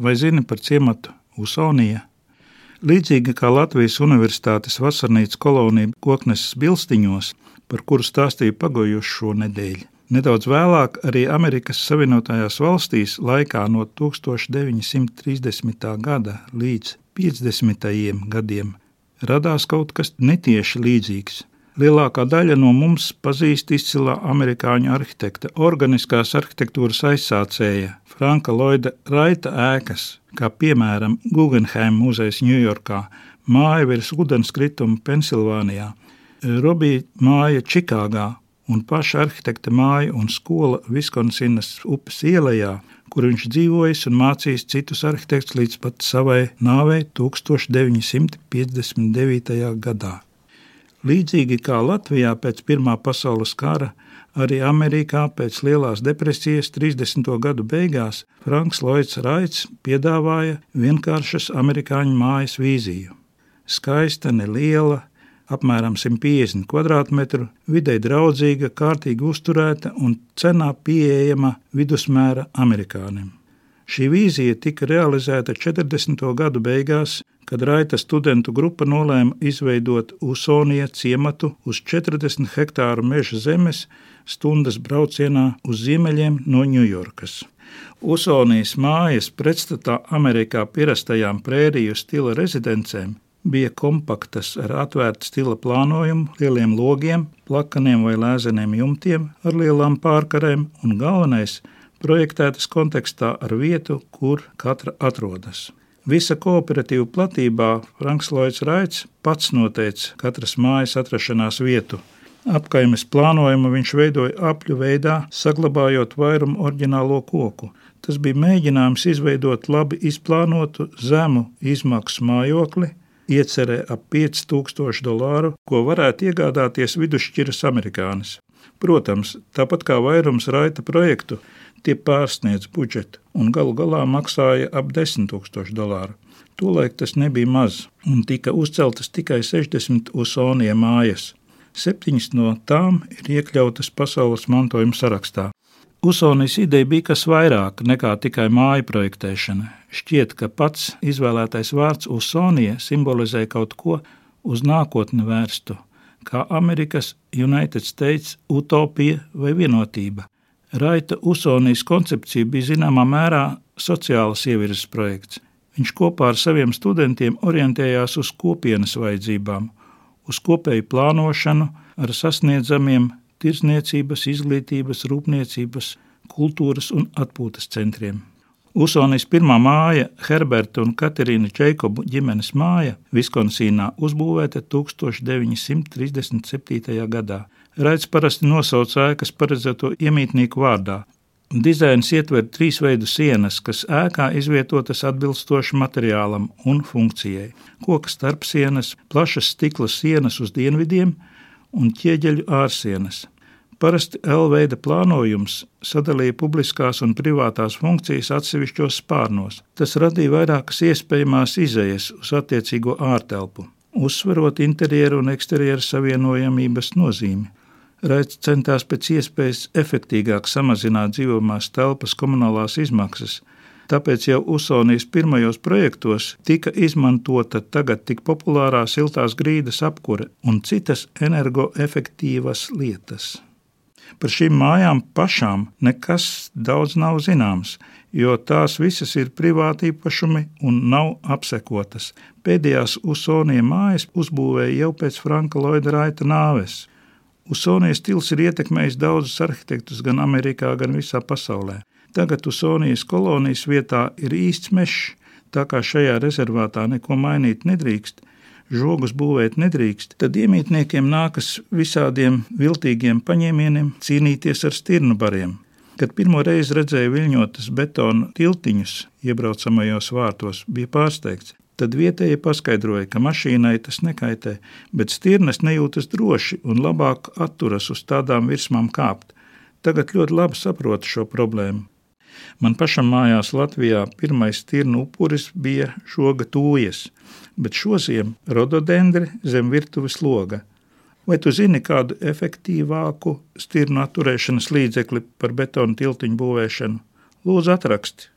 vai zini par ciematu Usonija? Līdzīgi kā Latvijas Universitātes vasarnīcas kolonija Kokneses bilstiņos, par kuru stāstīju pagojušo nedēļu. Nedaudz vēlāk arī Amerikas Savienotajās valstīs laikā no 1930. gada līdz 50. gadiem radās kaut kas netieši līdzīgs. Lielākā daļa no mums pazīst izcilā amerikāņu arhitekta, organiskās arhitektūras aizsācēja Franka Lloyda Raita ēkas, kā piemēram Guggenheim muzejs Ņujorkā, māja virs ūdenskrituma Pensilvānijā, Robija māja Čikāgā un paša arhitekta māja un skola Viskonsinas upes ielā, kur viņš dzīvojis un mācījis citus arhitektus līdz pat savai nāvei 1959. gadā. Līdzīgi kā Latvijā pēc Pirmā pasaules kara, arī Amerikā pēc Lielās depresijas 30. gadu beigās Franks Lloyds Raits piedāvāja vienkāršas amerikāņu mājas vīziju. Skaista, neliela, apmēram 150 km2, vidē draudzīga, kārtīgi uzturēta un cenā pieejama vidusmēra amerikānim. Šī vīzija tika realizēta 40. gadu beigās, kad Raita studentu grupa nolēma izveidot Usonija ciematu uz 40 hektāru meža zemes stundas braucienā uz ziemeļiem no Ņujorkas. Usonijas mājas pretstatā Amerikā pierastajām prēriju stila rezidencēm bija kompaktas ar atvērtu stila plānojumu, lieliem logiem, plakaniem vai lēzeniem jumtiem ar lielām pārkarēm un galvenais – projektētas kontekstā ar vietu, kur katra atrodas. Visa kooperatīva platībā Franks Lloyds Raits pats noteica katras mājas atrašanās vietu. Apkaimes plānojumu viņš veidoja apļu veidā, saglabājot vairumu oriģinālo koku. Tas bija mēģinājums izveidot labi izplānotu, zemu izmaksu mājokli, iecerē ap 5000 dolāru, ko varētu iegādāties vidusšķiras amerikānis. Protams, tāpat kā vairums raita projektu, Tie pārsniedz budžetu un galu galā maksāja ap 10 000 dolāru. Tolaik tas nebija maz, un tika uzceltas tikai 60 usonija mājas. Septiņas no tām ir iekļautas pasaules mantojuma sarakstā. Usonijas ideja bija kas vairāk nekā tikai māju projektēšana. Šķiet, ka pats izvēlētais vārds Usonija simbolizē kaut ko uz nākotni vērstu, kā Amerikas United States utopija vai vienotība. Raita Usonijas koncepcija bija zināmā mērā sociālas ievirzes projekts. Viņš kopā ar saviem studentiem orientējās uz kopienas vajadzībām, uz kopēju plānošanu ar sasniedzamiem tirsniecības, izglītības, rūpniecības, kultūras un atpūtas centriem. Usonijas pirmā māja, Herberta un Katerīna Čeikobu ģimenes māja, Viskonsīnā uzbūvēta 1937. gadā. Raits parasti nosauc ēkas paredzēto iemītnieku vārdā. Dizains ietver trīs veidu sienas, kas ēkā izvietotas atbilstoši materiālam un funkcijai. Koka starpsienas, plašas stikla sienas uz dienvidiem un ķieģeļu ārsienas. Parasti L veida plānojums sadalīja publiskās un privātās funkcijas atsevišķos spārnos. Tas radīja vairākas iespējamās izējas uz attiecīgo ārtelpu, uzsverot interjeru un eksterjeru savienojamības nozīmi. Raits centās pēc iespējas efektīvāk samazināt dzīvojamās telpas komunālās izmaksas. Tāpēc jau Usonijas pirmajos projektos tika izmantota tagad tik populārā siltās grīdas apkure un citas energoefektīvas lietas. Par šīm mājām pašām nekas daudz nav zināms, jo tās visas ir privāti īpašumi un nav apsekotas. Pēdējās Usonija mājas uzbūvēja jau pēc Franka Lloyda Raita nāves. Usonijas stils ir ietekmējis daudzus arhitektus gan Amerikā, gan visā pasaulē. Tagad Usonijas kolonijas vietā ir īsts mežs, tā kā šajā rezervātā neko mainīt nedrīkst, žogus būvēt nedrīkst, tad iemītniekiem nākas visādiem viltīgiem paņēmieniem cīnīties ar stirnu bariem. Kad pirmo reizi redzēju viļņotas betona tiltiņus iebraucamajos vārtos, bija pārsteigts. Tad vietējie paskaidroja, ka mašīnai tas nekaitē, bet stirnas nejūtas droši un labāk atturas uz tādām virsmām kāpt. Tagad ļoti labi saprotu šo problēmu. Man pašam mājās Latvijā pirmais stirnu upuris bija žoga tūjas, bet šoziem rododendri zem virtuves loga. Vai tu zini kādu efektīvāku stirnu atturēšanas līdzekli par betonu tiltiņu būvēšanu? Lūdzu, atraksti!